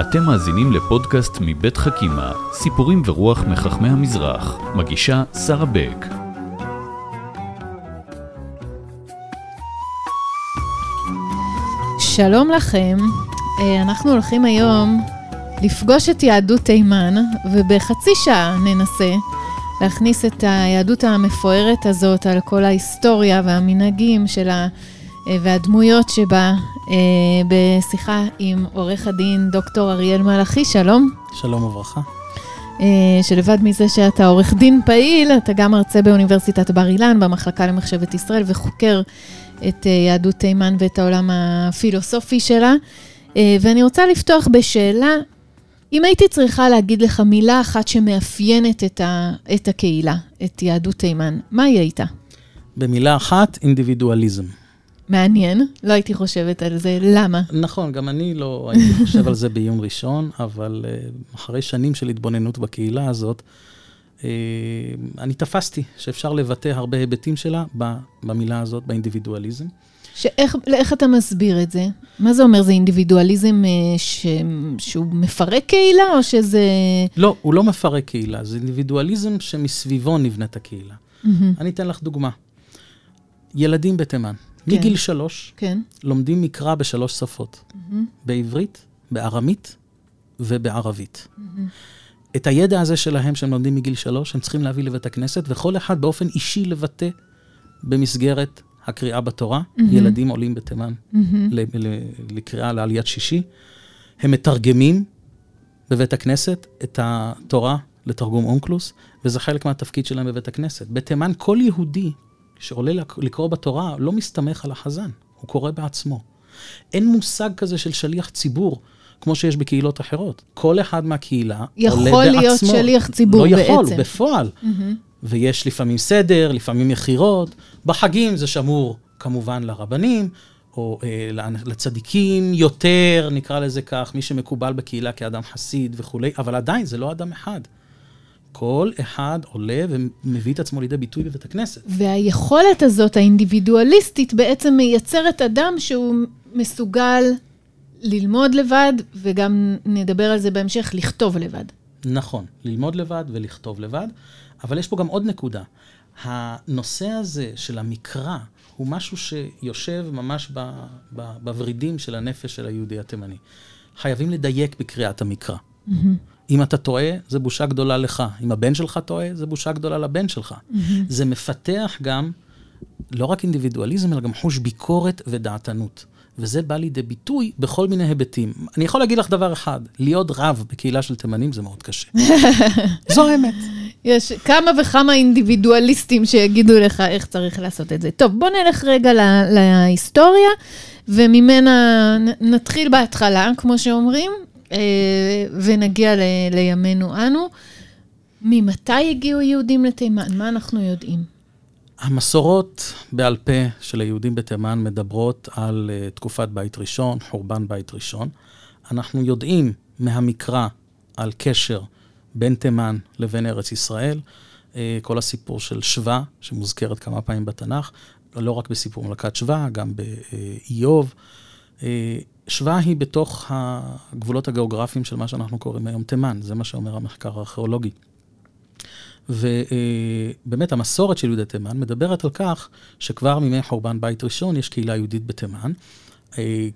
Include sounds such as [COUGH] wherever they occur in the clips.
אתם מאזינים לפודקאסט מבית חכימה, סיפורים ורוח מחכמי המזרח. מגישה שרה בק. שלום לכם, אה, אנחנו הולכים היום לפגוש את יהדות תימן, ובחצי שעה ננסה להכניס את היהדות המפוארת הזאת על כל ההיסטוריה והמנהגים שלה אה, והדמויות שבה אה, בשיחה עם עורך הדין דוקטור אריאל מלאכי, שלום. שלום וברכה. שלבד מזה שאתה עורך דין פעיל, אתה גם מרצה באוניברסיטת בר אילן, במחלקה למחשבת ישראל, וחוקר את יהדות תימן ואת העולם הפילוסופי שלה. ואני רוצה לפתוח בשאלה, אם הייתי צריכה להגיד לך מילה אחת שמאפיינת את, ה, את הקהילה, את יהדות תימן, מה היא הייתה? במילה אחת, אינדיבידואליזם. מעניין, לא הייתי חושבת על זה, למה? נכון, גם אני לא הייתי חושב על זה בעיון ראשון, אבל uh, אחרי שנים של התבוננות בקהילה הזאת, uh, אני תפסתי שאפשר לבטא הרבה היבטים שלה במילה הזאת, באינדיבידואליזם. שאיך, איך אתה מסביר את זה? מה זה אומר? זה אינדיבידואליזם אה, ש, שהוא מפרק קהילה, או שזה... לא, הוא לא מפרק קהילה, זה אינדיבידואליזם שמסביבו נבנית הקהילה. Mm-hmm. אני אתן לך דוגמה. ילדים בתימן, כן. מגיל שלוש, כן. לומדים מקרא בשלוש שפות, mm-hmm. בעברית, בארמית ובערבית. Mm-hmm. את הידע הזה שלהם, שהם לומדים מגיל שלוש, הם צריכים להביא לבית הכנסת, וכל אחד באופן אישי לבטא במסגרת הקריאה בתורה, mm-hmm. ילדים עולים בתימן mm-hmm. לקריאה לעליית שישי. הם מתרגמים בבית הכנסת את התורה לתרגום אונקלוס, וזה חלק מהתפקיד שלהם בבית הכנסת. בתימן כל יהודי שעולה לקרוא בתורה לא מסתמך על החזן, הוא קורא בעצמו. אין מושג כזה של שליח ציבור. כמו שיש בקהילות אחרות. כל אחד מהקהילה עולה בעצמו. יכול להיות שליח ציבור בעצם. לא יכול, בפועל. Mm-hmm. ויש לפעמים סדר, לפעמים מכירות. בחגים זה שמור כמובן לרבנים, או אה, לצדיקים יותר, נקרא לזה כך, מי שמקובל בקהילה כאדם חסיד וכולי, אבל עדיין זה לא אדם אחד. כל אחד עולה ומביא את עצמו לידי ביטוי בבית הכנסת. והיכולת הזאת, האינדיבידואליסטית, בעצם מייצרת אדם שהוא מסוגל ללמוד לבד, וגם נדבר על זה בהמשך, לכתוב לבד. נכון, ללמוד לבד ולכתוב לבד. אבל יש פה גם עוד נקודה. הנושא הזה של המקרא הוא משהו שיושב ממש בוורידים של הנפש של היהודי התימני. חייבים לדייק בקריאת המקרא. Mm-hmm. אם אתה טועה, זה בושה גדולה לך. אם הבן שלך טועה, זה בושה גדולה לבן שלך. Mm-hmm. זה מפתח גם לא רק אינדיבידואליזם, אלא גם חוש ביקורת ודעתנות. וזה בא לידי ביטוי בכל מיני היבטים. אני יכול להגיד לך דבר אחד, להיות רב בקהילה של תימנים זה מאוד קשה. [LAUGHS] זו האמת. יש כמה וכמה אינדיבידואליסטים שיגידו לך איך צריך לעשות את זה. טוב, בוא נלך רגע לה, להיסטוריה, וממנה נתחיל בהתחלה, כמו שאומרים, ונגיע ל, לימינו אנו. ממתי הגיעו יהודים לתימן? מה אנחנו יודעים? המסורות בעל פה של היהודים בתימן מדברות על uh, תקופת בית ראשון, חורבן בית ראשון. אנחנו יודעים מהמקרא על קשר בין תימן לבין ארץ ישראל. Uh, כל הסיפור של שווה, שמוזכרת כמה פעמים בתנ"ך, לא רק בסיפור מלכת שווה, גם באיוב. שווה היא בתוך הגבולות הגיאוגרפיים של מה שאנחנו קוראים היום תימן, זה מה שאומר המחקר הארכיאולוגי. ובאמת המסורת של יהודי תימן מדברת על כך שכבר מימי חורבן בית ראשון יש קהילה יהודית בתימן.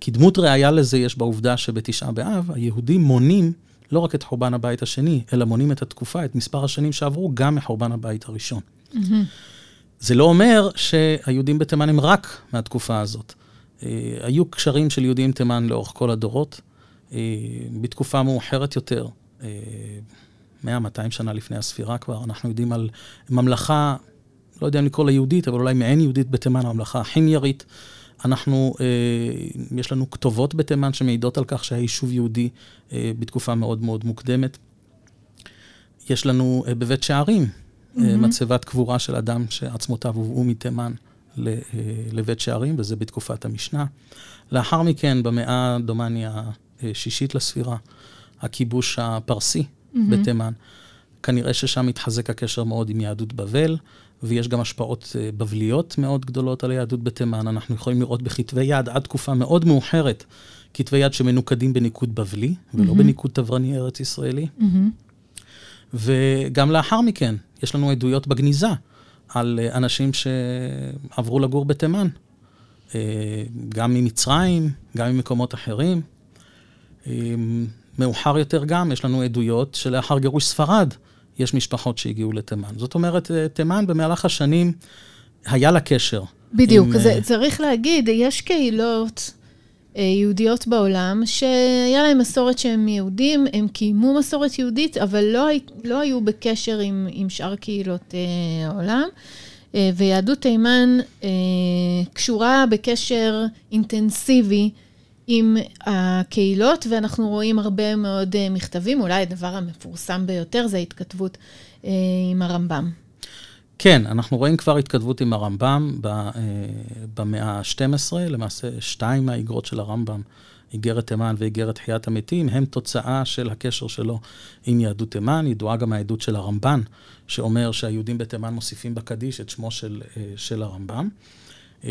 כדמות ראייה לזה יש בעובדה שבתשעה באב היהודים מונים לא רק את חורבן הבית השני, אלא מונים את התקופה, את מספר השנים שעברו, גם מחורבן הבית הראשון. Mm-hmm. זה לא אומר שהיהודים בתימן הם רק מהתקופה הזאת. אה, היו קשרים של יהודים תימן לאורך כל הדורות. אה, בתקופה מאוחרת יותר, 100-200 שנה לפני הספירה כבר, אנחנו יודעים על ממלכה, לא יודע אם לקרוא לה יהודית, אבל אולי מעין יהודית בתימן, הממלכה החימיירית. אנחנו, אה, יש לנו כתובות בתימן שמעידות על כך שהיה יישוב יהודי אה, בתקופה מאוד מאוד מוקדמת. יש לנו אה, בבית שערים mm-hmm. אה, מצבת קבורה של אדם שעצמותיו הובאו מתימן אה, לבית שערים, וזה בתקופת המשנה. לאחר מכן, במאה, דומני, השישית לספירה, הכיבוש הפרסי mm-hmm. בתימן. כנראה ששם התחזק הקשר מאוד עם יהדות בבל, ויש גם השפעות אה, בבליות מאוד גדולות על היהדות בתימן. אנחנו יכולים לראות בכתבי יד עד תקופה מאוד מאוחרת, כתבי יד שמנוקדים בניקוד בבלי, ולא mm-hmm. בניקוד תברני ארץ ישראלי. Mm-hmm. וגם לאחר מכן, יש לנו עדויות בגניזה על אה, אנשים שעברו לגור בתימן, אה, גם ממצרים, גם ממקומות אחרים. מאוחר יותר גם, יש לנו עדויות שלאחר גירוש ספרד, יש משפחות שהגיעו לתימן. זאת אומרת, אה, תימן במהלך השנים היה לה קשר. בדיוק, עם, זה. צריך להגיד, יש קהילות יהודיות בעולם שהיה להם מסורת שהם יהודים, הם קיימו מסורת יהודית, אבל לא, לא היו בקשר עם, עם שאר קהילות uh, העולם. Uh, ויהדות תימן קשורה בקשר אינטנסיבי עם הקהילות, ואנחנו רואים הרבה מאוד אה, מכתבים. אולי הדבר המפורסם ביותר זה ההתכתבות אה, עם הרמב"ם. כן, אנחנו רואים כבר התכתבות עם הרמב"ם אה, במאה ה-12, למעשה שתיים מהאיגרות של הרמב"ם, איגרת תימן ואיגרת תחיית המתים, הם תוצאה של הקשר שלו עם יהדות תימן. ידועה גם העדות של הרמב"ן, שאומר שהיהודים בתימן מוסיפים בקדיש את שמו של, של הרמב"ם. אה,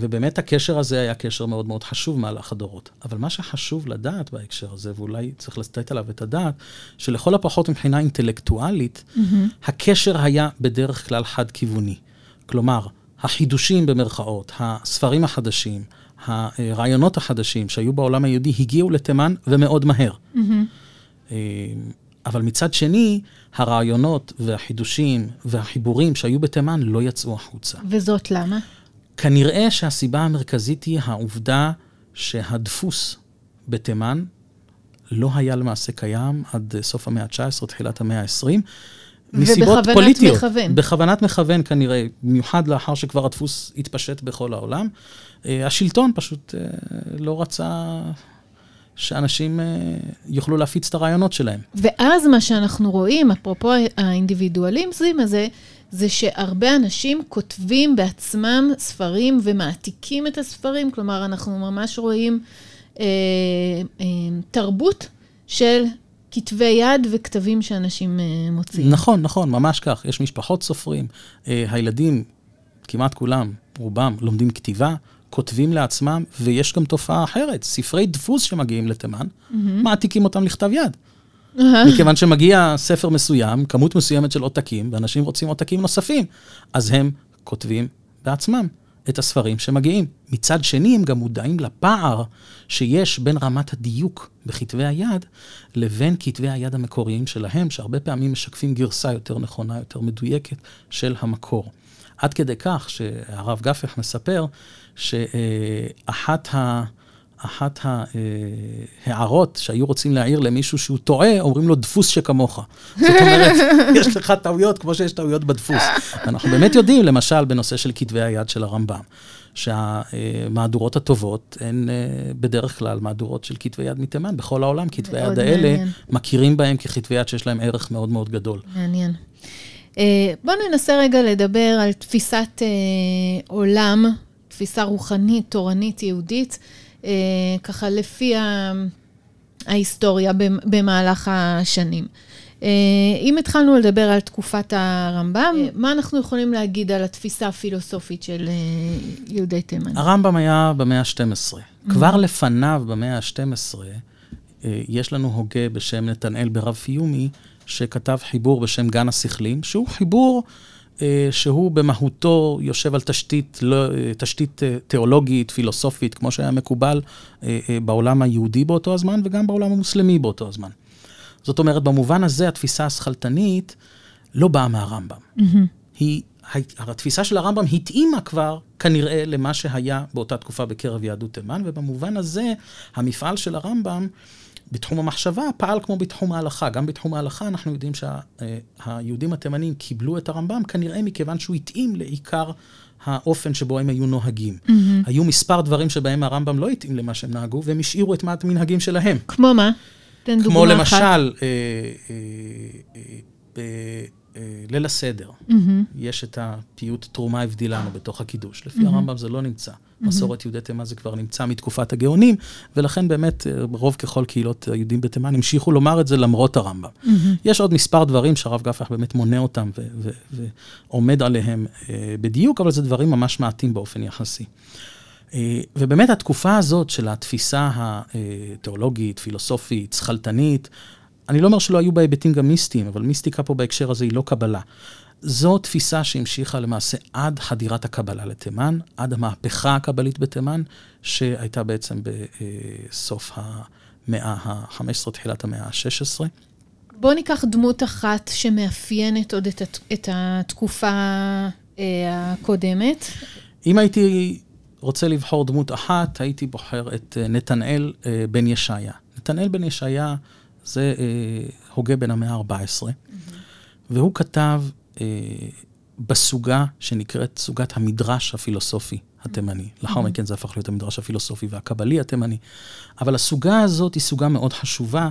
ובאמת הקשר הזה היה קשר מאוד מאוד חשוב מהלך הדורות. אבל מה שחשוב לדעת בהקשר הזה, ואולי צריך לתת עליו את הדעת, שלכל הפחות מבחינה אינטלקטואלית, mm-hmm. הקשר היה בדרך כלל חד-כיווני. כלומר, החידושים במרכאות, הספרים החדשים, הרעיונות החדשים שהיו בעולם היהודי הגיעו לתימן ומאוד מהר. Mm-hmm. אבל מצד שני, הרעיונות והחידושים והחיבורים שהיו בתימן לא יצאו החוצה. וזאת למה? כנראה שהסיבה המרכזית היא העובדה שהדפוס בתימן לא היה למעשה קיים עד סוף המאה ה-19, תחילת המאה ה-20. מסיבות פוליטיות. ובכוונת מכוון. בכוונת מכוון כנראה, במיוחד לאחר שכבר הדפוס התפשט בכל העולם. אה, השלטון פשוט אה, לא רצה שאנשים אה, יוכלו להפיץ את הרעיונות שלהם. ואז מה שאנחנו רואים, אפרופו האינדיבידואליזם הזה, זה שהרבה אנשים כותבים בעצמם ספרים ומעתיקים את הספרים, כלומר, אנחנו ממש רואים אה, אה, תרבות של כתבי יד וכתבים שאנשים אה, מוציאים. נכון, נכון, ממש כך. יש משפחות סופרים. אה, הילדים, כמעט כולם, רובם, לומדים כתיבה, כותבים לעצמם, ויש גם תופעה אחרת, ספרי דפוס שמגיעים לתימן, mm-hmm. מעתיקים אותם לכתב יד. מכיוון שמגיע ספר מסוים, כמות מסוימת של עותקים, ואנשים רוצים עותקים נוספים, אז הם כותבים בעצמם את הספרים שמגיעים. מצד שני, הם גם מודעים לפער שיש בין רמת הדיוק בכתבי היד לבין כתבי היד המקוריים שלהם, שהרבה פעמים משקפים גרסה יותר נכונה, יותר מדויקת של המקור. עד כדי כך שהרב גפך מספר שאחת ה... אחת ההערות שהיו רוצים להעיר למישהו שהוא טועה, אומרים לו דפוס שכמוך. זאת אומרת, [LAUGHS] יש לך טעויות כמו שיש טעויות בדפוס. אנחנו באמת יודעים, למשל, בנושא של כתבי היד של הרמב"ם, שהמהדורות הטובות הן אה, בדרך כלל מהדורות של כתבי יד מתימן. בכל העולם, כתבי היד האלה, מכירים בהם ככתבי יד שיש להם ערך מאוד מאוד גדול. מעניין. אה, בואו ננסה רגע לדבר על תפיסת אה, עולם, תפיסה רוחנית, תורנית, יהודית. אה, ככה לפי ההיסטוריה במהלך השנים. אה, אם התחלנו לדבר על תקופת הרמב"ם, אה, מה אנחנו יכולים להגיד על התפיסה הפילוסופית של יהודי תימן? הרמב"ם היה במאה ה-12. Mm-hmm. כבר לפניו, במאה ה-12, יש לנו הוגה בשם נתנאל ברב פיומי, שכתב חיבור בשם גן השכלים, שהוא חיבור אה, שהוא במהותו יושב על תשתית, לא, אה, תשתית אה, תיאולוגית, פילוסופית, כמו שהיה מקובל בעולם היהודי באותו הזמן וגם בעולם המוסלמי באותו הזמן. זאת אומרת, במובן הזה התפיסה השכלתנית לא באה מהרמב"ם. Mm-hmm. היא, התפיסה של הרמב"ם התאימה כבר כנראה למה שהיה באותה תקופה בקרב יהדות תימן, ובמובן הזה המפעל של הרמב"ם בתחום המחשבה פעל כמו בתחום ההלכה. גם בתחום ההלכה אנחנו יודעים שהיהודים התימנים קיבלו את הרמב"ם, כנראה מכיוון שהוא התאים לעיקר האופן שבו הם היו נוהגים. Mm-hmm. היו מספר דברים שבהם הרמב"ם לא התאים למה שהם נהגו, והם השאירו את מעט המנהגים שלהם. כמו מה? תן דוגמה אחת. כמו למשל, אה, אה, אה, ליל הסדר, Mm-hmm. יש את הפיוט תרומה הבדילה לנו בתוך הקידוש. לפי הרמב"ם זה לא נמצא. מסורת יהודי תימן זה כבר נמצא מתקופת הגאונים, ולכן באמת אה, רוב ככל קהילות היהודים בתימן המשיכו לומר את זה למרות הרמב"ם. יש עוד מספר דברים שהרב גפח באמת מונה אותם ו- ו- ועומד עליהם אה, בדיוק, אבל זה דברים ממש מעטים באופן יחסי. אה, ובאמת התקופה הזאת של התפיסה התיאולוגית, פילוסופית, שכלתנית, אני לא אומר שלא היו בה היבטים גם מיסטיים, אבל מיסטיקה פה בהקשר הזה היא לא קבלה. זו תפיסה שהמשיכה למעשה עד חדירת הקבלה לתימן, עד המהפכה הקבלית בתימן, שהייתה בעצם בסוף המאה ה-15, תחילת המאה ה-16. בואו ניקח דמות אחת שמאפיינת עוד את, הת- את התקופה אה, הקודמת. אם הייתי רוצה לבחור דמות אחת, הייתי בוחר את אה, נתנאל אה, בן ישעיה. נתנאל בן ישעיה זה אה, הוגה בן המאה ה-14, והוא כתב אה, בסוגה שנקראת סוגת המדרש הפילוסופי התימני. לאחר מכן זה הפך להיות המדרש הפילוסופי והקבלי התימני. אבל הסוגה הזאת היא סוגה מאוד חשובה,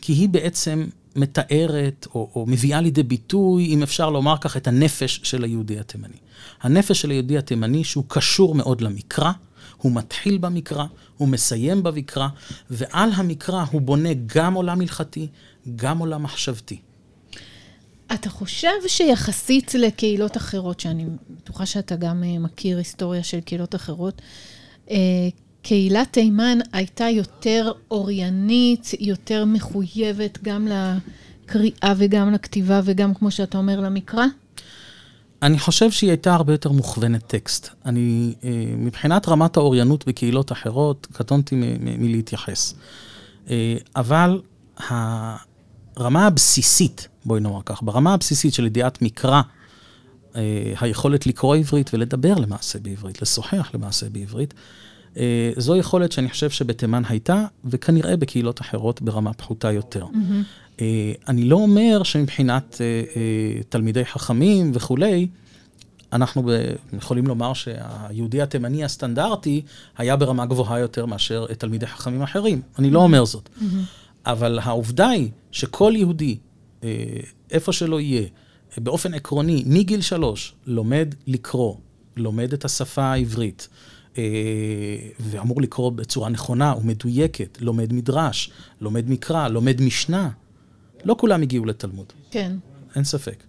כי היא בעצם מתארת או, או מביאה לידי ביטוי, אם אפשר לומר כך, את הנפש של היהודי התימני. הנפש של היהודי התימני שהוא קשור מאוד למקרא, הוא מתחיל במקרא, הוא מסיים במקרא, ועל המקרא הוא בונה גם עולם הלכתי, גם עולם מחשבתי. אתה חושב שיחסית לקהילות אחרות, שאני בטוחה שאתה גם אה, מכיר היסטוריה של קהילות אחרות, אה, קהילת תימן הייתה יותר אוריינית, יותר מחויבת גם לקריאה וגם לכתיבה וגם, כמו שאתה אומר, למקרא? אני חושב שהיא הייתה הרבה יותר מוכוונת טקסט. אני, אה, מבחינת רמת האוריינות בקהילות אחרות, קטונתי מלהתייחס. אה, אבל הרמה הבסיסית, בואי נאמר כך, ברמה הבסיסית של ידיעת מקרא, אה, היכולת לקרוא עברית ולדבר למעשה בעברית, לשוחח למעשה בעברית, זו יכולת שאני חושב שבתימן הייתה, וכנראה בקהילות אחרות ברמה פחותה יותר. אה, אני לא אומר שמבחינת אה, אה, תלמידי חכמים וכולי, אנחנו ב- יכולים לומר שהיהודי התימני הסטנדרטי היה ברמה גבוהה יותר מאשר תלמידי חכמים אחרים. אני לא אומר זאת. אבל העובדה היא שכל יהודי, אה, איפה שלא יהיה, באופן עקרוני, מגיל שלוש, לומד לקרוא, לומד את השפה העברית, אה, ואמור לקרוא בצורה נכונה ומדויקת, לומד מדרש, לומד מקרא, לומד משנה. לא כולם הגיעו לתלמוד, כן. אין ספק.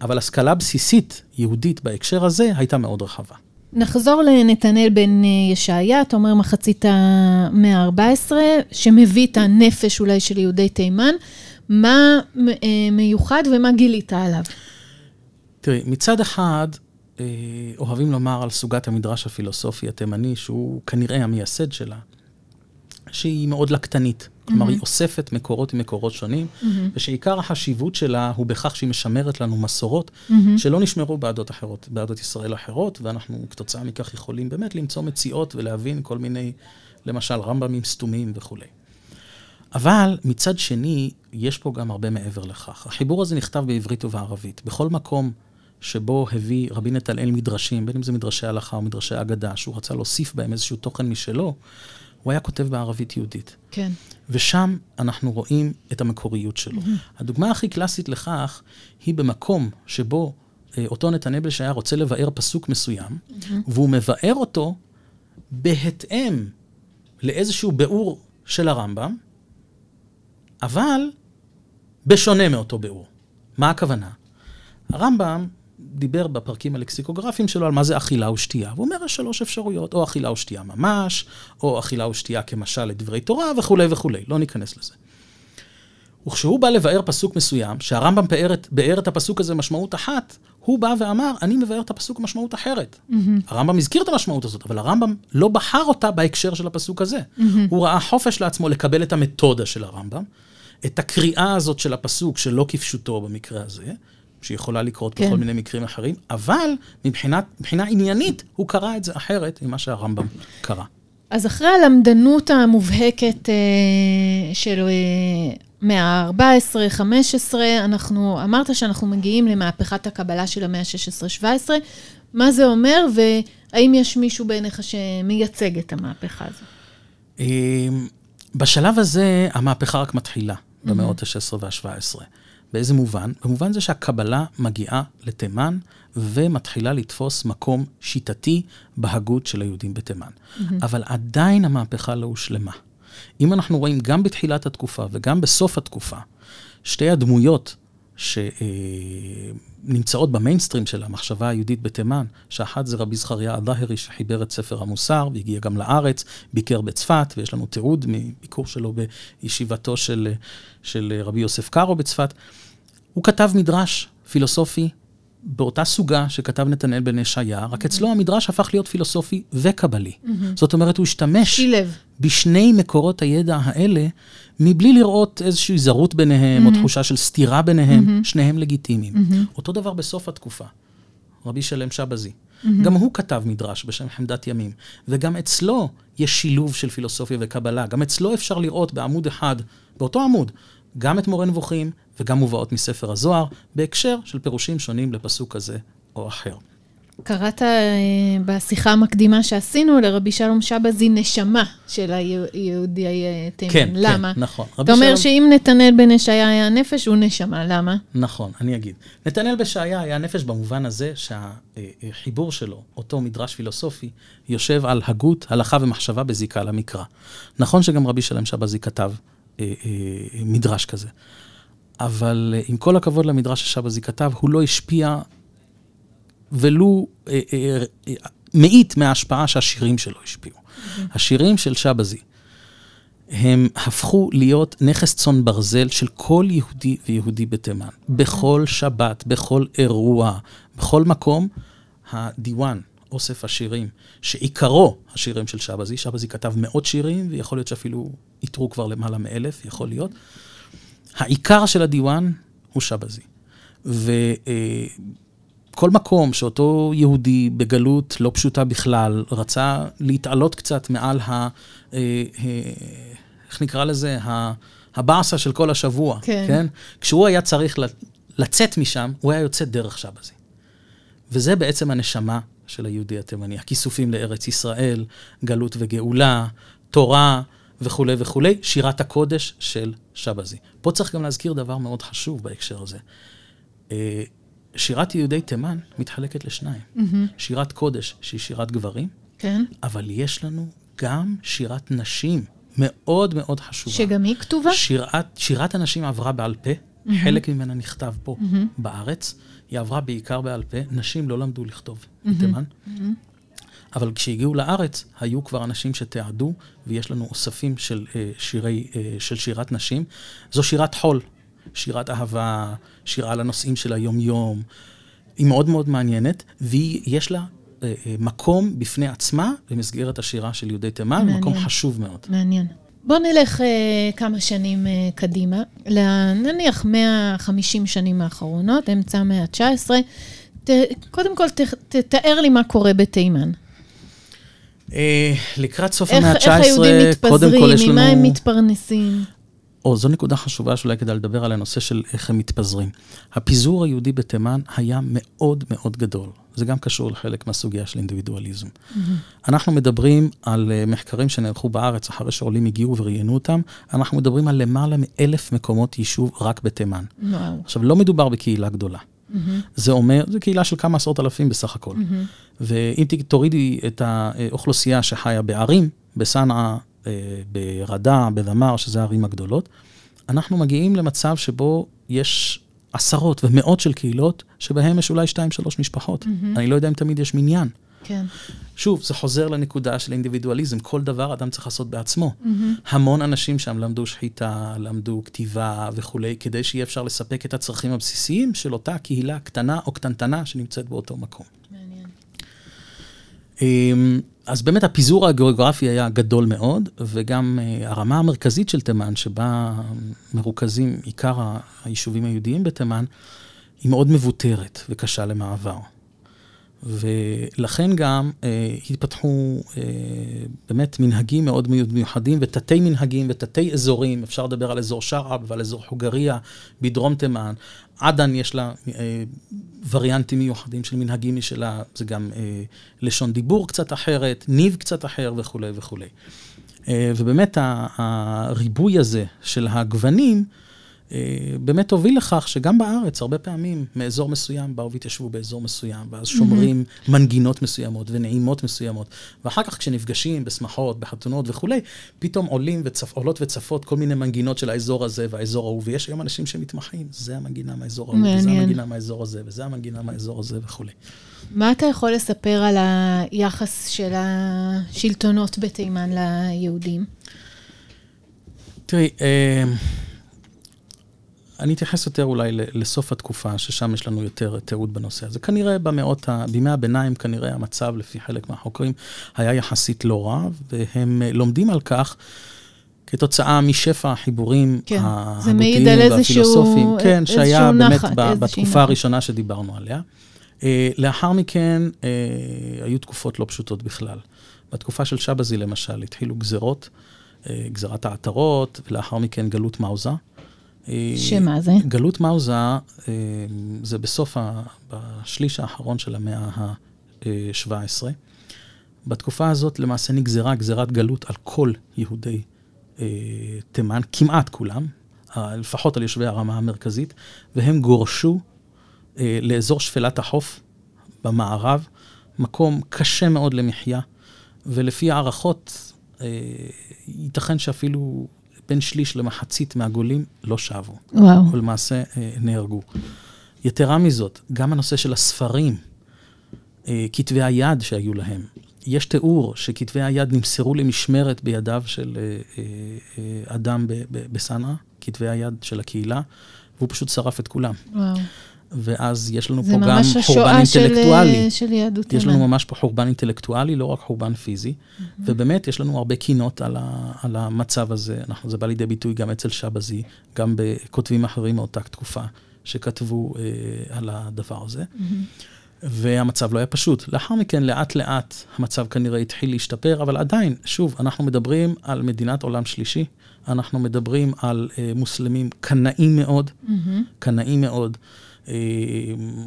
אבל השכלה בסיסית יהודית בהקשר הזה הייתה מאוד רחבה. נחזור לנתנאל בן אה, ישעיה, אתה אומר מחצית המאה ה-14, שמביא את הנפש אולי של יהודי תימן. מה אה, מיוחד ומה גילית עליו? תראי, מצד אחד, אה, אוהבים לומר על סוגת המדרש הפילוסופי התימני, שהוא כנראה המייסד שלה, שהיא מאוד לקטנית. כלומר, היא אוספת מקורות ממקורות שונים, ושעיקר החשיבות שלה הוא בכך שהיא משמרת לנו מסורות שלא נשמרו בעדות אחרות, בעדות ישראל אחרות, ואנחנו כתוצאה מכך יכולים באמת למצוא מציאות ולהבין כל מיני, למשל, רמב"מים סתומים וכולי. אבל מצד שני, יש פה גם הרבה מעבר לכך. החיבור הזה נכתב בעברית ובערבית. בכל מקום שבו הביא רבי נתנאל מדרשים, בין אם זה מדרשי הלכה או מדרשי אגדה, שהוא רצה להוסיף בהם איזשהו תוכן משלו, הוא היה כותב בערבית יהודית. כן. ושם אנחנו רואים את המקוריות שלו. הדוגמה הכי קלאסית לכך היא במקום שבו אה, אותו נתנאל בשעיה רוצה לבאר פסוק מסוים, והוא מבאר אותו בהתאם לאיזשהו ביאור של הרמב"ם, אבל בשונה מאותו ביאור. מה הכוונה? הרמב"ם דיבר בפרקים הלקסיקוגרפיים שלו על מה זה אכילה ושתייה, והוא אומר, יש שלוש אפשרויות, או אכילה ושתייה ממש, או אכילה ושתייה כמשל לדברי תורה, וכולי וכולי, לא ניכנס לזה. וכשהוא בא לבאר פסוק מסוים, שהרמב"ם באר את, באר את הפסוק הזה משמעות אחת, הוא בא ואמר, אני מבאר את הפסוק משמעות אחרת. Mm-hmm. הרמב"ם הזכיר את המשמעות הזאת, אבל הרמב"ם לא בחר אותה בהקשר של הפסוק הזה. Mm-hmm. הוא ראה חופש לעצמו לקבל את המתודה של הרמב"ם, את הקריאה הזאת של הפסוק שלא כפשוטו במקרה הזה, שיכולה לקרות כן. בכל מיני מקרים אחרים, אבל מבחינת, מבחינה עניינית, הוא קרא את זה אחרת ממה שהרמב"ם קרא. אז אחרי הלמדנות המובהקת אה, של אה, מאה ה-14, 15, אנחנו, אמרת שאנחנו מגיעים למהפכת הקבלה של המאה ה-16-17. מה זה אומר, והאם יש מישהו בעיניך שמייצג את המהפכה הזו? אמ, בשלב הזה המהפכה רק מתחילה, במאות ה-16 וה-17. באיזה מובן? במובן זה שהקבלה מגיעה לתימן ומתחילה לתפוס מקום שיטתי בהגות של היהודים בתימן. Mm-hmm. אבל עדיין המהפכה לא הושלמה. אם אנחנו רואים גם בתחילת התקופה וגם בסוף התקופה, שתי הדמויות שנמצאות במיינסטרים של המחשבה היהודית בתימן, שאחת זה רבי זכריה הדהרי שחיבר את ספר המוסר והגיע גם לארץ, ביקר בצפת, ויש לנו תיעוד מביקור שלו בישיבתו של, של רבי יוסף קארו בצפת. הוא כתב מדרש פילוסופי באותה סוגה שכתב נתנאל בן ישעיה, רק אצלו המדרש הפך להיות פילוסופי וקבלי. זאת אומרת, הוא השתמש שילב. בשני מקורות הידע האלה, מבלי לראות איזושהי זרות ביניהם, או תחושה של סתירה ביניהם, שניהם לגיטימיים. אותו דבר בסוף התקופה, רבי שלם שבזי. גם הוא כתב מדרש בשם חמדת ימים, וגם אצלו יש שילוב של פילוסופיה וקבלה. גם אצלו אפשר לראות בעמוד אחד, באותו עמוד, גם את מורה נבוכים וגם מובאות מספר הזוהר, בהקשר של פירושים שונים לפסוק כזה או אחר. קראת אה, בשיחה המקדימה שעשינו לרבי שלום שבזי נשמה של היהודי אה, תימן. כן, למה? כן, נכון. אתה אומר שלום... שאם נתנאל בן ישעיה היה נפש, הוא נשמה, למה? נכון, אני אגיד. נתנאל בן ישעיה היה נפש במובן הזה שהחיבור שלו, אותו מדרש פילוסופי, יושב על הגות, הלכה ומחשבה בזיקה למקרא. נכון שגם רבי שלם שבזי כתב אה, אה, מדרש כזה. אבל אה, עם כל הכבוד למדרש ששבזי כתב, הוא לא השפיע ולו אה, אה, אה, מאית מההשפעה שהשירים שלו השפיעו. Mm-hmm. השירים של שבזי, הם הפכו להיות נכס צאן ברזל של כל יהודי ויהודי בתימן. בכל שבת, בכל אירוע, בכל מקום, הדיוואן, אוסף השירים, שעיקרו השירים של שבזי, שבזי כתב מאות שירים, ויכול להיות שאפילו איתרו כבר למעלה מאלף, יכול להיות. העיקר של הדיוואן הוא שבזי. וכל מקום שאותו יהודי בגלות לא פשוטה בכלל, רצה להתעלות קצת מעל ה... אה, אה, איך נקרא לזה? הבאסה של כל השבוע, כן. כן? כשהוא היה צריך לצאת משם, הוא היה יוצא דרך שבזי. וזה בעצם הנשמה של היהודי התימני. הכיסופים לארץ ישראל, גלות וגאולה, תורה וכולי וכולי, שירת הקודש של שבזי. פה צריך גם להזכיר דבר מאוד חשוב בהקשר הזה. אה, שירת יהודי תימן מתחלקת לשניים. Mm-hmm. שירת קודש, שהיא שירת גברים, כן. אבל יש לנו גם שירת נשים, מאוד מאוד חשובה. שגם היא כתובה? שירת, שירת הנשים עברה בעל פה, mm-hmm. חלק ממנה נכתב פה mm-hmm. בארץ. היא עברה בעיקר בעל פה, נשים לא למדו לכתוב. בתימן. אבל כשהגיעו לארץ, היו כבר אנשים שתיעדו, ויש לנו אוספים של, uh, שירי, uh, של שירת נשים. זו שירת חול, שירת אהבה, שירה על הנושאים של היום-יום. היא מאוד מאוד מעניינת, ויש לה uh, מקום בפני עצמה במסגרת השירה של יהודי תימן, מעניין. מקום חשוב מאוד. מעניין. בוא נלך uh, כמה שנים uh, קדימה, נניח 150 שנים האחרונות, אמצע המאה ה-19. ת, קודם כל, ת, תתאר לי מה קורה בתימן. Uh, לקראת סוף המאה ה-19, קודם כל יש לנו... איך היהודים מתפזרים, ממה הם מתפרנסים? או, זו נקודה חשובה שאולי כדאי לדבר על הנושא של איך הם מתפזרים. הפיזור היהודי בתימן היה מאוד מאוד גדול. זה גם קשור לחלק מהסוגיה של אינדיבידואליזם. Mm-hmm. אנחנו מדברים על uh, מחקרים שנערכו בארץ אחרי שעולים הגיעו וראיינו אותם, אנחנו מדברים על למעלה מאלף מקומות יישוב רק בתימן. Wow. עכשיו, לא מדובר בקהילה גדולה. Mm-hmm. זה אומר, זו קהילה של כמה עשרות אלפים בסך הכל. Mm-hmm. ואם תורידי את האוכלוסייה שחיה בערים, בסנעה, אה, ברדה, בדמר, שזה הערים הגדולות, אנחנו מגיעים למצב שבו יש עשרות ומאות של קהילות, שבהם יש אולי שתיים, שלוש משפחות. Mm-hmm. אני לא יודע אם תמיד יש מניין. כן. שוב, זה חוזר לנקודה של אינדיבידואליזם. כל דבר אדם צריך לעשות בעצמו. Mm-hmm. המון אנשים שם למדו שחיטה, למדו כתיבה וכולי, כדי שיהיה אפשר לספק את הצרכים הבסיסיים של אותה קהילה קטנה או קטנטנה שנמצאת באותו מקום. אמ, אז באמת הפיזור הגיאוגרפי היה גדול מאוד, וגם uh, הרמה המרכזית של תימן, שבה מרוכזים עיקר היישובים היהודיים בתימן, היא מאוד מבוטרת וקשה למעבר. ולכן גם uh, התפתחו uh, באמת מנהגים מאוד מיוחדים ותתי מנהגים ותתי אזורים, אפשר לדבר על אזור שרעב ועל אזור חוגריה בדרום תימן. עדן יש לה uh, וריאנטים מיוחדים של מנהגים משלה, זה גם uh, לשון דיבור קצת אחרת, ניב קצת אחר וכולי וכולי. Uh, ובאמת הריבוי הזה של הגוונים, באמת הוביל לכך שגם בארץ, הרבה פעמים, מאזור מסוים באו והתיישבו באזור מסוים, ואז שומרים mm-hmm. מנגינות מסוימות ונעימות מסוימות. ואחר כך כשנפגשים בשמחות, בחתונות וכולי, פתאום עולים וצפ, עולות וצפות כל מיני מנגינות של האזור הזה והאזור ההוא, ויש היום אנשים שמתמחים, זה המנגינה מהאזור ההוא, וזה המנגינה מהאזור הזה, וזה המנגינה מהאזור הזה וכולי. מה אתה יכול לספר על היחס של השלטונות בתימן ליהודים? תראי, אה, אני אתייחס יותר אולי לסוף התקופה, ששם יש לנו יותר תיעוד בנושא הזה. כנראה במאות, בימי הביניים, כנראה המצב, לפי חלק מהחוקרים, היה יחסית לא רע, והם לומדים על כך. כתוצאה משפע החיבורים כן, ההגותיים והפילוסופיים, כן, שהיה באמת נחת, בתקופה הראשונה שדיברנו עליה. אה, לאחר מכן אה, היו תקופות לא פשוטות בכלל. בתקופה של שבזי למשל התחילו גזרות, אה, גזרת העטרות, ולאחר מכן גלות מאוזה. שמה זה? גלות מאוזה זה בסוף, ה, בשליש האחרון של המאה ה-17. בתקופה הזאת למעשה נגזרה גזירת גלות על כל יהודי תימן, כמעט כולם, לפחות על יושבי הרמה המרכזית, והם גורשו אה, לאזור שפלת החוף במערב, מקום קשה מאוד למחיה, ולפי הערכות, אה, ייתכן שאפילו בין שליש למחצית מהגולים לא שבו. וואו. ולמעשה אה, נהרגו. יתרה מזאת, גם הנושא של הספרים, אה, כתבי היד שהיו להם, יש תיאור שכתבי היד נמסרו למשמרת בידיו של אה, אדם בסנרה, כתבי היד של הקהילה, והוא פשוט שרף את כולם. וואו. ואז יש לנו פה גם חורבן אינטלקטואלי. של, של יהדות יש לנו ממש פה חורבן אינטלקטואלי, לא רק חורבן פיזי. Mm-hmm. ובאמת, יש לנו הרבה קינות על, ה, על המצב הזה. אנחנו, זה בא לידי ביטוי גם אצל שבזי, גם בכותבים אחרים מאותה תקופה, שכתבו אה, על הדבר הזה. Mm-hmm. והמצב לא היה פשוט. לאחר מכן, לאט-לאט, המצב כנראה התחיל להשתפר, אבל עדיין, שוב, אנחנו מדברים על מדינת עולם שלישי. אנחנו מדברים על אה, מוסלמים קנאים מאוד, mm-hmm. קנאים מאוד. אה,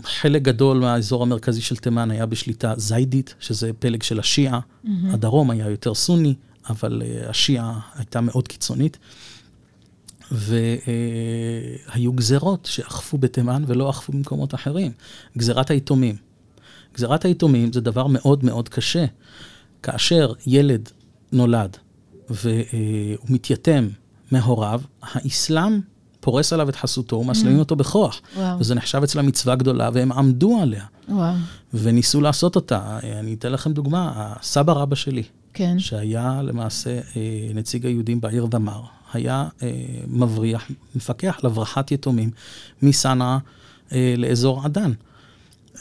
חלק גדול מהאזור המרכזי של תימן היה בשליטה זיידית, שזה פלג של השיעה. Mm-hmm. הדרום היה יותר סוני, אבל uh, השיעה הייתה מאוד קיצונית. והיו uh, גזרות שאכפו בתימן ולא אכפו במקומות אחרים. גזרת היתומים. גזרת היתומים זה דבר מאוד מאוד קשה. כאשר ילד נולד והוא מתייתם מהוריו, האסלאם פורס עליו את חסותו ומסלימים mm. אותו בכוח. וואו. וזה נחשב אצלם מצווה גדולה, והם עמדו עליה. וואו. וניסו לעשות אותה. אני אתן לכם דוגמה, הסבא רבא שלי, כן. שהיה למעשה אה, נציג היהודים בעיר דמר, היה אה, מבריח, מפקח לברחת יתומים מסנעה אה, לאזור עדן.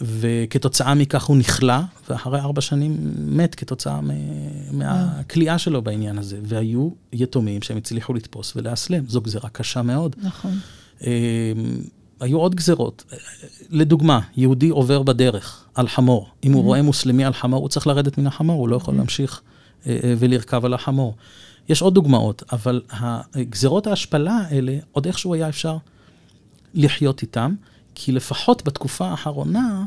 וכתוצאה מכך הוא נכלא, ואחרי ארבע שנים מת כתוצאה מהכליאה שלו בעניין הזה. והיו יתומים שהם הצליחו לתפוס ולאסלם. זו גזירה קשה מאוד. נכון. אמ, היו עוד גזירות. לדוגמה, יהודי עובר בדרך על חמור. אם הוא mm-hmm. רואה מוסלמי על חמור, הוא צריך לרדת מן החמור, הוא לא יכול mm-hmm. להמשיך אה, אה, ולרכב על החמור. יש עוד דוגמאות, אבל גזירות ההשפלה האלה, עוד איכשהו היה אפשר לחיות איתם. כי לפחות בתקופה האחרונה,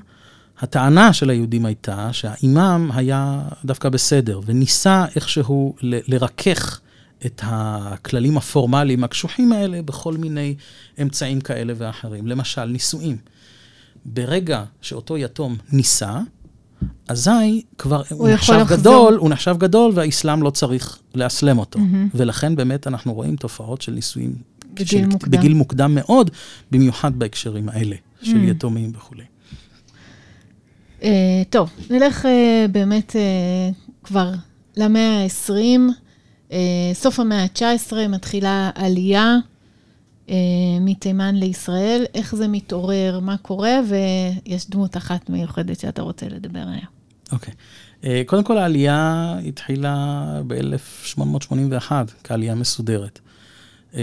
הטענה של היהודים הייתה שהאימאם היה דווקא בסדר, וניסה איכשהו ל- לרכך את הכללים הפורמליים הקשוחים האלה בכל מיני אמצעים כאלה ואחרים. למשל, נישואים. ברגע שאותו יתום נישא, אזי כבר הוא, הוא נחשב לחזור. גדול, הוא נחשב גדול והאסלאם לא צריך לאסלם אותו. Mm-hmm. ולכן באמת אנחנו רואים תופעות של נישואים בגיל של, מוקדם. בגיל מוקדם מאוד, במיוחד בהקשרים האלה, של mm. יתומים וכולי. Uh, טוב, נלך uh, באמת uh, כבר למאה ה-20, uh, סוף המאה ה-19, מתחילה עלייה uh, מתימן לישראל. איך זה מתעורר, מה קורה, ויש דמות אחת מיוחדת שאתה רוצה לדבר עליה. אוקיי. Okay. Uh, קודם כל, העלייה התחילה ב-1881 כעלייה מסודרת. אה,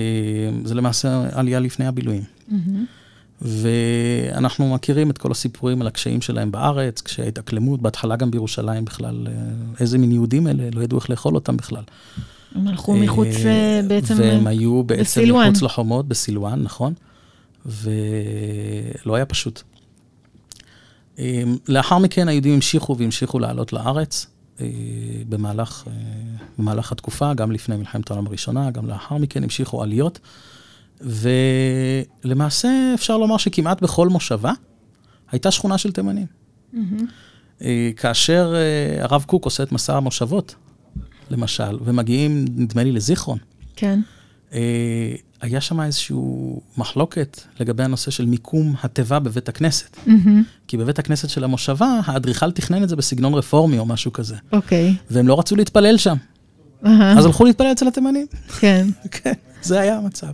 זה למעשה עלייה לפני הבילויים. Mm-hmm. ואנחנו מכירים את כל הסיפורים על הקשיים שלהם בארץ, קשיי התאקלמות, בהתחלה גם בירושלים בכלל, אה, איזה מין יהודים אלה, לא ידעו איך לאכול אותם בכלל. הם הלכו אה, מחוץ בעצם והם היו בעצם בסילואן. מחוץ לחומות, בסילואן, נכון? ולא היה פשוט. לאחר מכן היהודים המשיכו והמשיכו לעלות לארץ. אה, במהלך, אה, במהלך התקופה, גם לפני מלחמת העולם הראשונה, גם לאחר מכן המשיכו עליות. ולמעשה אפשר לומר שכמעט בכל מושבה הייתה שכונה של תימנים. אה, כאשר הרב קוק עושה את מסע המושבות, למשל, ומגיעים, נדמה לי, לזיכרון, כן. אה, היה שם איזושהי מחלוקת לגבי הנושא של מיקום התיבה בבית הכנסת. כי בבית הכנסת של המושבה, האדריכל תכנן את זה בסגנון רפורמי או משהו כזה. אוקיי. והם לא רצו להתפלל שם, אהה, אז הלכו להתפלל אצל התימנים. כן. [LAUGHS] כן, זה היה המצב.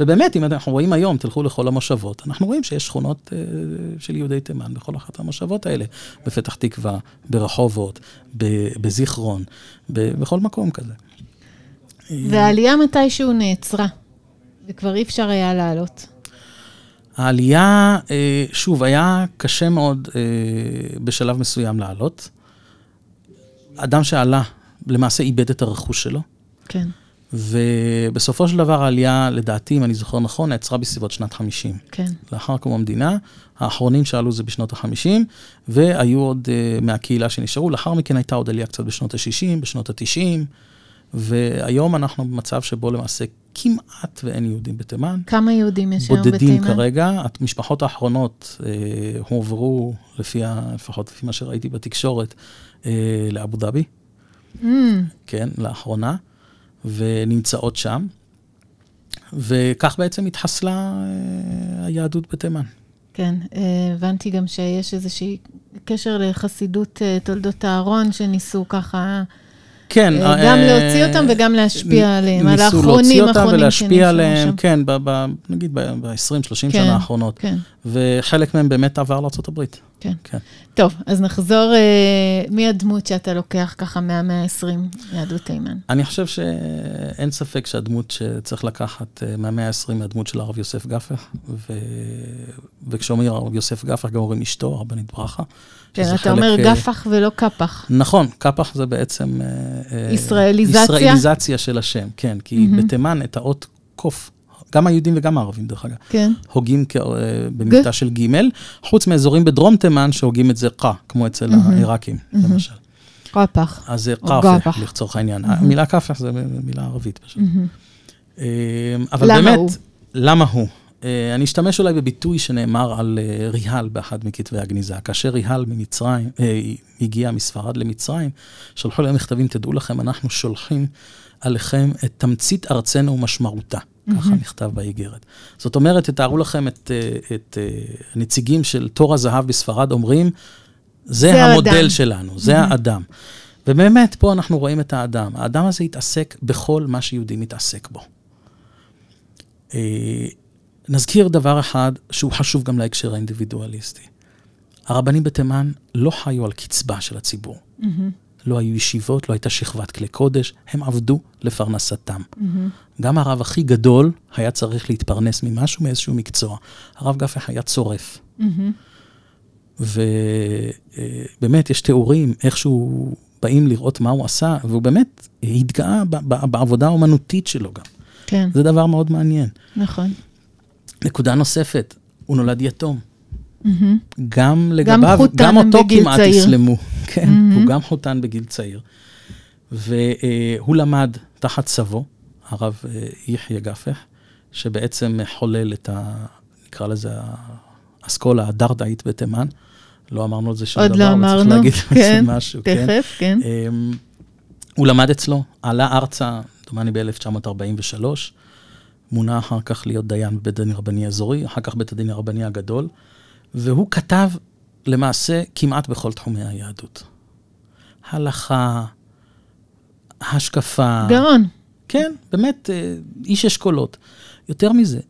ובאמת, אם אנחנו רואים היום, תלכו לכל המושבות, אנחנו רואים שיש שכונות אה, של יהודי תימן בכל אחת המושבות האלה. בפתח תקווה, ברחובות, בזיכרון, בכל מקום כזה. והעלייה מתישהו נעצרה, וכבר אי אפשר היה לעלות. העלייה, אה, שוב, היה קשה מאוד אה, בשלב מסוים לעלות. אדם שעלה, למעשה איבד את הרכוש שלו, כן. ובסופו של דבר העלייה, לדעתי, אם אני זוכר נכון, נעצרה בסביבות שנת 50. כן. לאחר קום המדינה, האחרונים שעלו זה בשנות ה-50, והיו עוד uh, מהקהילה שנשארו. לאחר מכן הייתה עוד עלייה קצת בשנות ה-60, בשנות ה-90, והיום אנחנו במצב שבו למעשה כמעט ואין יהודים בתימן. כמה יהודים יש היום בתימן? בודדים כרגע. המשפחות האחרונות אה, הועברו, לפי ה, לפחות לפי מה שראיתי בתקשורת, אה, לאבו דאבי, Mm, כן, לאחרונה, ונמצאות שם. וכך בעצם התחסלה אה, היהדות בתימן. כן, אה, הבנתי גם שיש איזשהי קשר לחסידות אה, תולדות אהרון, שניסו ככה כן. אה, גם להוציא אותם וגם להשפיע עליהם, על ניסו האחרונים, להוציא אותם האחרונים ולהשפיע עליהם. כן, נגיד ב-20-30 כן, שנה האחרונות. כן, וחלק מהם באמת עבר לארה"ב. כן. כן. טוב, אז נחזור, אה, מי הדמות שאתה לוקח ככה מהמאה ה-20, יהדות תימן? אני חושב שאין ספק שהדמות שצריך לקחת אה, מהמאה ה-20 היא הדמות של הרב יוסף גפח, ו... וכשאומרים הרב יוסף גפח, גם אומרים אשתו, הרבנית ברכה. כן, אתה חלק, אומר אה, גפח ולא קפח. נכון, קפח זה בעצם... אה, אה, ישראליזציה? ישראליזציה של השם, כן, כי בתימן את האות קוף, גם היהודים וגם הערבים דרך אגב, כן, הוגים אה, במבטא של ג', חוץ מאזורים בדרום תימן שהוגים את זה qa, כמו אצל העיראקים, למשל. קפח. אז זה קאפח. לצורך העניין. המילה קאפח זה מילה ערבית פשוט. אה, אבל באמת? למה הוא? אה, אני אשתמש אולי בביטוי שנאמר על אה, ריהל באחד מכתבי הגניזה. כאשר ריהל ממצרים, הגיע מספרד למצרים, שלחו להם מכתבים, תדעו לכם, אנחנו שולחים עליכם את תמצית ארצנו ומשמעותה. ככה נכתב באיגרת. זאת אומרת, תתארו לכם את, אה, את אה, הנציגים של תור הזהב בספרד אומרים, זה, זה המודל האדם." שלנו, זה האדם. ובאמת, פה אנחנו רואים את האדם. האדם הזה התעסק בכל מה שיהודי מתעסק בו. אה, נזכיר דבר אחד שהוא חשוב גם להקשר האינדיבידואליסטי. הרבנים בתימן לא חיו על קצבה של הציבור. לא היו ישיבות, לא הייתה שכבת כלי קודש, הם עבדו לפרנסתם. גם הרב הכי גדול היה צריך להתפרנס ממשהו, מאיזשהו מקצוע. הרב גפח היה צורף. ובאמת, יש תיאורים איכשהו באים לראות מה הוא עשה, והוא באמת התגאה בעבודה האומנותית שלו גם. כן, זה דבר מאוד מעניין. נכון. נקודה נוספת, הוא נולד יתום. גם לגביו, חותן גם אותו כמעט צעיר. אסלמו. כן, הוא גם חותן בגיל צעיר. והוא למד תחת סבו, הרב אה, יחיא גפח, שבעצם חולל את ה... נקרא לזה האסכולה הדרדאית בתימן. לא אמרנו על זה שום עוד דבר, לא אבל צריך אמרנו, להגיד כן, [LAUGHS] משהו. כן. תכף, כן. אמ, הוא למד אצלו, עלה ארצה, דומני ב-1943, מונה אחר כך להיות דיין בבית הדין הרבני האזורי, אחר כך בית הדין הרבני הגדול, והוא כתב למעשה כמעט בכל תחומי היהדות. הלכה, השקפה. גאון. כן, באמת, אה, איש אשכולות. יותר מזה,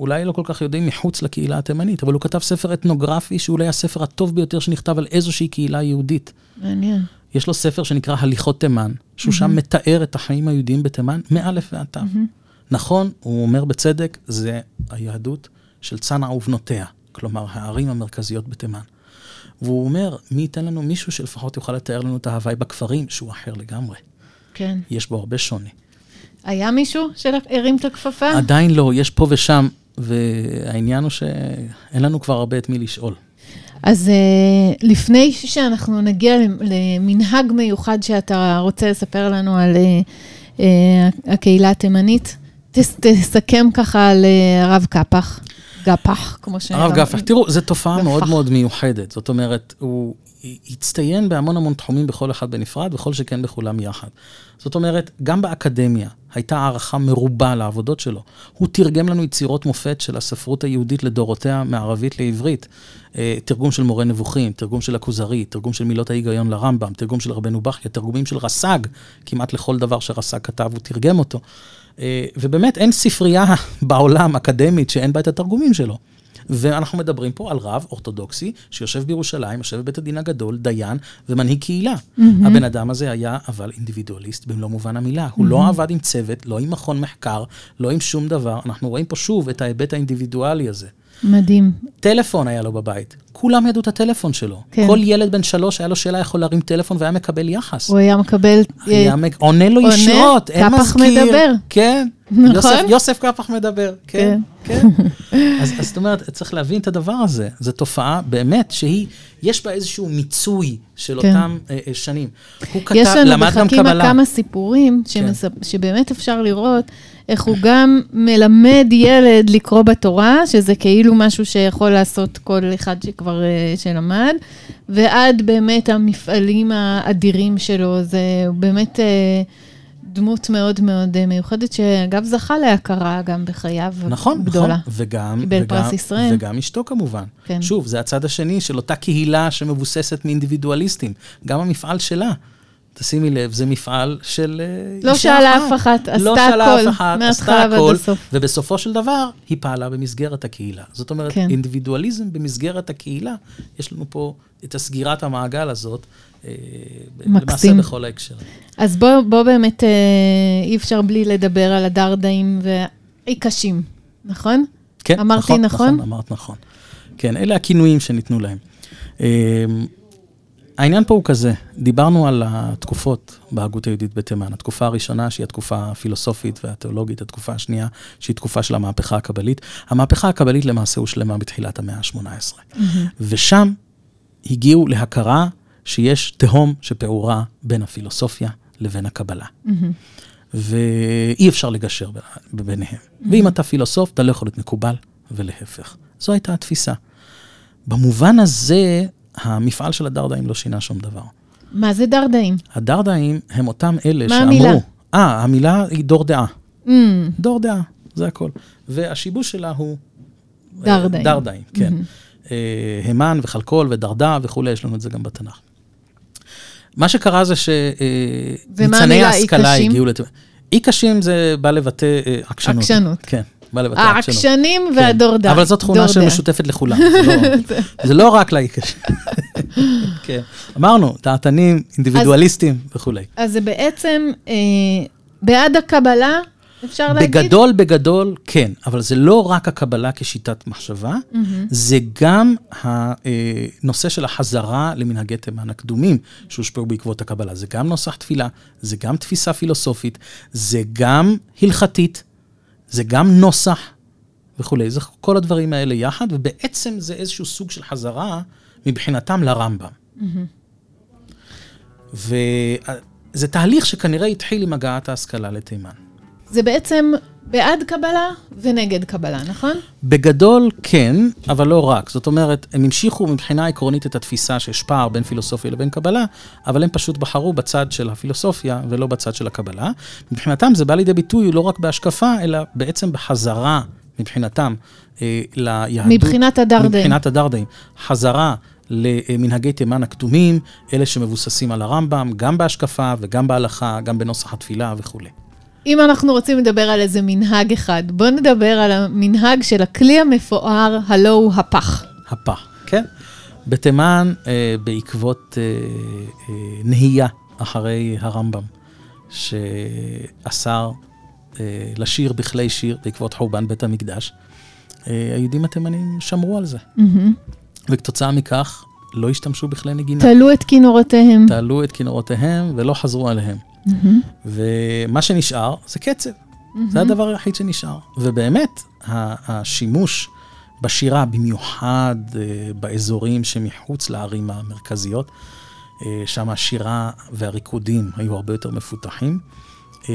אולי לא כל כך יודעים מחוץ לקהילה התימנית, אבל הוא כתב ספר אתנוגרפי שהוא אולי הספר הטוב ביותר שנכתב על איזושהי קהילה יהודית. מעניין. יש לו ספר שנקרא הליכות תימן, שהוא שם מתאר את החיים היהודיים בתימן מאלף ועד תו. נכון, הוא אומר בצדק, זה היהדות של צנעא ובנותיה, כלומר הערים המרכזיות בתימן. והוא אומר, מי ייתן לנו מישהו שלפחות יוכל לתאר לנו את ההוואי בכפרים, שהוא אחר לגמרי. כן. יש בו הרבה שוני. היה מישהו שהרים את הכפפה? עדיין לא, יש פה ושם, והעניין הוא שאין לנו כבר הרבה את מי לשאול. אז uh, לפני שאנחנו נגיע למנהג מיוחד שאתה רוצה לספר לנו על uh, uh, הקהילה התימנית, תס, תסכם ככה על אה, הרב קפח, גפח, כמו ש... הרב גפח, תראו, זו תופעה גפח. מאוד מאוד מיוחדת. זאת אומרת, הוא הצטיין בהמון המון תחומים בכל אחד בנפרד, וכל שכן בכולם יחד. זאת אומרת, גם באקדמיה הייתה הערכה מרובה לעבודות שלו. הוא תרגם לנו יצירות מופת של הספרות היהודית לדורותיה, מערבית לעברית. אה, תרגום של מורה נבוכים, תרגום של הכוזרי, תרגום של מילות ההיגיון לרמב"ם, תרגום של רבנו בכיה, תרגומים של רס"ג, כמעט לכל דבר שרס"ג כתב, הוא תרגם אותו. אה, ובאמת, אין ספרייה [LAUGHS] בעולם אקדמית שאין בה את התרגומים שלו. ואנחנו מדברים פה על רב אורתודוקסי שיושב בירושלים, יושב בבית הדין הגדול, דיין ומנהיג קהילה. Mm-hmm. הבן אדם הזה היה אבל אינדיבידואליסט במלוא מובן המילה. הוא mm-hmm. לא עבד עם צוות, לא עם מכון מחקר, לא עם שום דבר. אנחנו רואים פה שוב את ההיבט האינדיבידואלי הזה. מדהים. טלפון היה לו בבית, כולם ידעו את הטלפון שלו. כן. כל ילד בן שלוש היה לו שאלה, יכול להרים טלפון והיה מקבל יחס. הוא היה מקבל... היה אה, מק- עונה לו עונה, ישירות, אין קפח מזכיר. מדבר. כן. נכון? יוסף, יוסף קפח מדבר, כן, כן. [LAUGHS] אז, אז זאת אומרת, צריך להבין את הדבר הזה. זו תופעה באמת שהיא, יש בה איזשהו מיצוי של כן. אותם אה, אה, שנים. הוא כתב, יש לנו למד גם בחכימה קבלה. כמה סיפורים כן. שמספ... שבאמת אפשר לראות איך הוא גם מלמד ילד לקרוא בתורה, שזה כאילו משהו שיכול לעשות כל אחד שכבר אה, שלמד, ועד באמת המפעלים האדירים שלו, זה באמת אה, דמות מאוד מאוד אה, מיוחדת, שאגב זכה להכרה גם בחייו נכון, גדולה. נכון, וגם, קיבל וגם, פרס ישראל. וגם אשתו כמובן. כן. שוב, זה הצד השני של אותה קהילה שמבוססת מאינדיבידואליסטים. גם המפעל שלה, תשימי לב, זה מפעל של אה, לא אישה שאלה אף אחת, לא עשתה שאלה הכל, אף אחת, עשתה הכל. ובסופו של דבר, היא פעלה במסגרת הקהילה. זאת אומרת, כן. אינדיבידואליזם במסגרת הקהילה, יש לנו פה את הסגירת המעגל הזאת, אה, מקסים. למעשה בכל ההקשר. אז בוא, בוא באמת, אה, אי אפשר בלי לדבר על הדרדאים והעיקשים, נכון? כן, אמרתי נכון? נכון? נכון, אמרת נכון. כן, אלה הכינויים שניתנו להם. העניין פה הוא כזה, דיברנו על התקופות בהגות היהודית בתימן. התקופה הראשונה, שהיא התקופה הפילוסופית והתיאולוגית, התקופה השנייה, שהיא תקופה של המהפכה הקבלית. המהפכה הקבלית למעשה הושלמה בתחילת המאה ה-18. ושם הגיעו להכרה שיש תהום שפעורה בין הפילוסופיה לבין הקבלה. ואי אפשר לגשר ביניהם. ואם אתה פילוסוף, אתה לא יכול להיות מקובל, ולהפך. זו הייתה התפיסה. במובן הזה, המפעל של הדרדאים לא שינה שום דבר. מה זה דרדאים? הדרדאים הם אותם אלה מה שאמרו... המילה? אה, המילה היא דור דעה. Mm, דור דעה, זה הכל. והשיבוש שלה הוא... אה, דרדאים. דרדאים, כן. אה, המן וחלקול ודרדה וכולי, יש לנו את זה גם בתנ"ך. מה שקרה זה שניצני המילה ההשכלה? הגיעו לת... אי קשים זה בא לבטא אה, עקשנות. עקשנות. כן, בא לבטא עקשנות. העקשנים כן. והדורדה. אבל זו תכונה. שמשותפת לכולם, זה לא- [LAUGHS] לא רק לאי קשים. כן, אמרנו, דעתנים, אינדיבידואליסטים וכולי. אז זה בעצם אה, בעד הקבלה, אפשר להגיד? בגדול, בגדול, כן, אבל זה לא רק הקבלה כשיטת מחשבה, זה גם הנושא של החזרה למנהגי תימן הקדומים שהושפעו בעקבות הקבלה. זה גם נוסח תפילה, זה גם תפיסה פילוסופית, זה גם הלכתית, זה גם נוסח וכולי. זה כל הדברים האלה יחד, ובעצם זה איזשהו סוג של חזרה מבחינתם לרמב"ם. וזה תהליך שכנראה התחיל עם הגעת ההשכלה לתימן. זה בעצם בעד קבלה ונגד קבלה, נכון? בגדול כן, אבל לא רק. זאת אומרת, הם המשיכו מבחינה עקרונית את התפיסה שיש פער בין פילוסופיה לבין קבלה, אבל הם פשוט בחרו בצד של הפילוסופיה ולא בצד של הקבלה. מבחינתם זה בא לידי ביטוי לא רק בהשקפה, אלא בעצם בחזרה, מבחינתם, אה, ליהדות. מבחינת הדרדאים. מבחינת הדרדאים. חזרה למנהגי תימן הקדומים, אלה שמבוססים על הרמב"ם, גם בהשקפה וגם בהלכה, גם בנוסח התפילה וכולי. אם אנחנו רוצים לדבר על איזה מנהג אחד, בואו נדבר על המנהג של הכלי המפואר, הלא הוא הפח. הפח, כן? בתימן, אה, בעקבות אה, אה, נהייה אחרי הרמב"ם, שאסר אה, לשיר בכלי שיר בעקבות חורבן בית המקדש, אה, היהודים התימנים שמרו על זה. וכתוצאה מכך, לא השתמשו בכלי נגינה. תלו את כינורותיהם. תעלו את כינורותיהם ולא חזרו עליהם. ומה שנשאר זה קצב. זה הדבר היחיד שנשאר. ובאמת, השימוש בשירה, במיוחד אה, באזורים שמחוץ לערים המרכזיות, אה, שם השירה והריקודים היו הרבה יותר מפותחים. אה,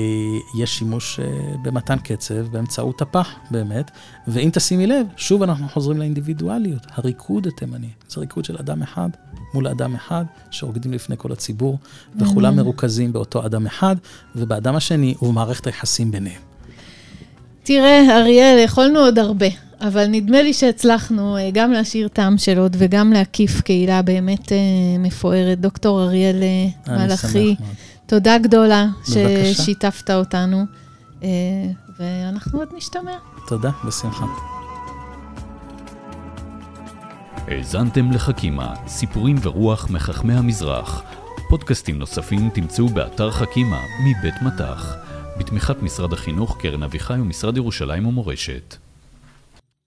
יש שימוש אה, במתן קצב באמצעות הפח, באמת. ואם תשימי לב, שוב אנחנו חוזרים לאינדיבידואליות, הריקוד התימני. זה ריקוד של אדם אחד מול אדם אחד, שרוקדים לפני כל הציבור, וכולם מרוכזים באותו אדם אחד, ובאדם השני ובמערכת היחסים ביניהם. תראה, אריאל, יכולנו עוד הרבה, אבל נדמה לי שהצלחנו אה, גם להשאיר טעם של עוד וגם להקיף קהילה באמת מפוארת. דוקטור אריאל מלאכי, תודה גדולה בבקשה. ששיתפת אותנו, ואנחנו עוד נשתמע. תודה, בשמחה. האזנתם לחכימה, סיפורים ורוח מחכמי המזרח. פודקאסטים נוספים תמצאו באתר חכימה מבית מטח, בתמיכת משרד החינוך, קרן אביחי ומשרד ירושלים ומורשת.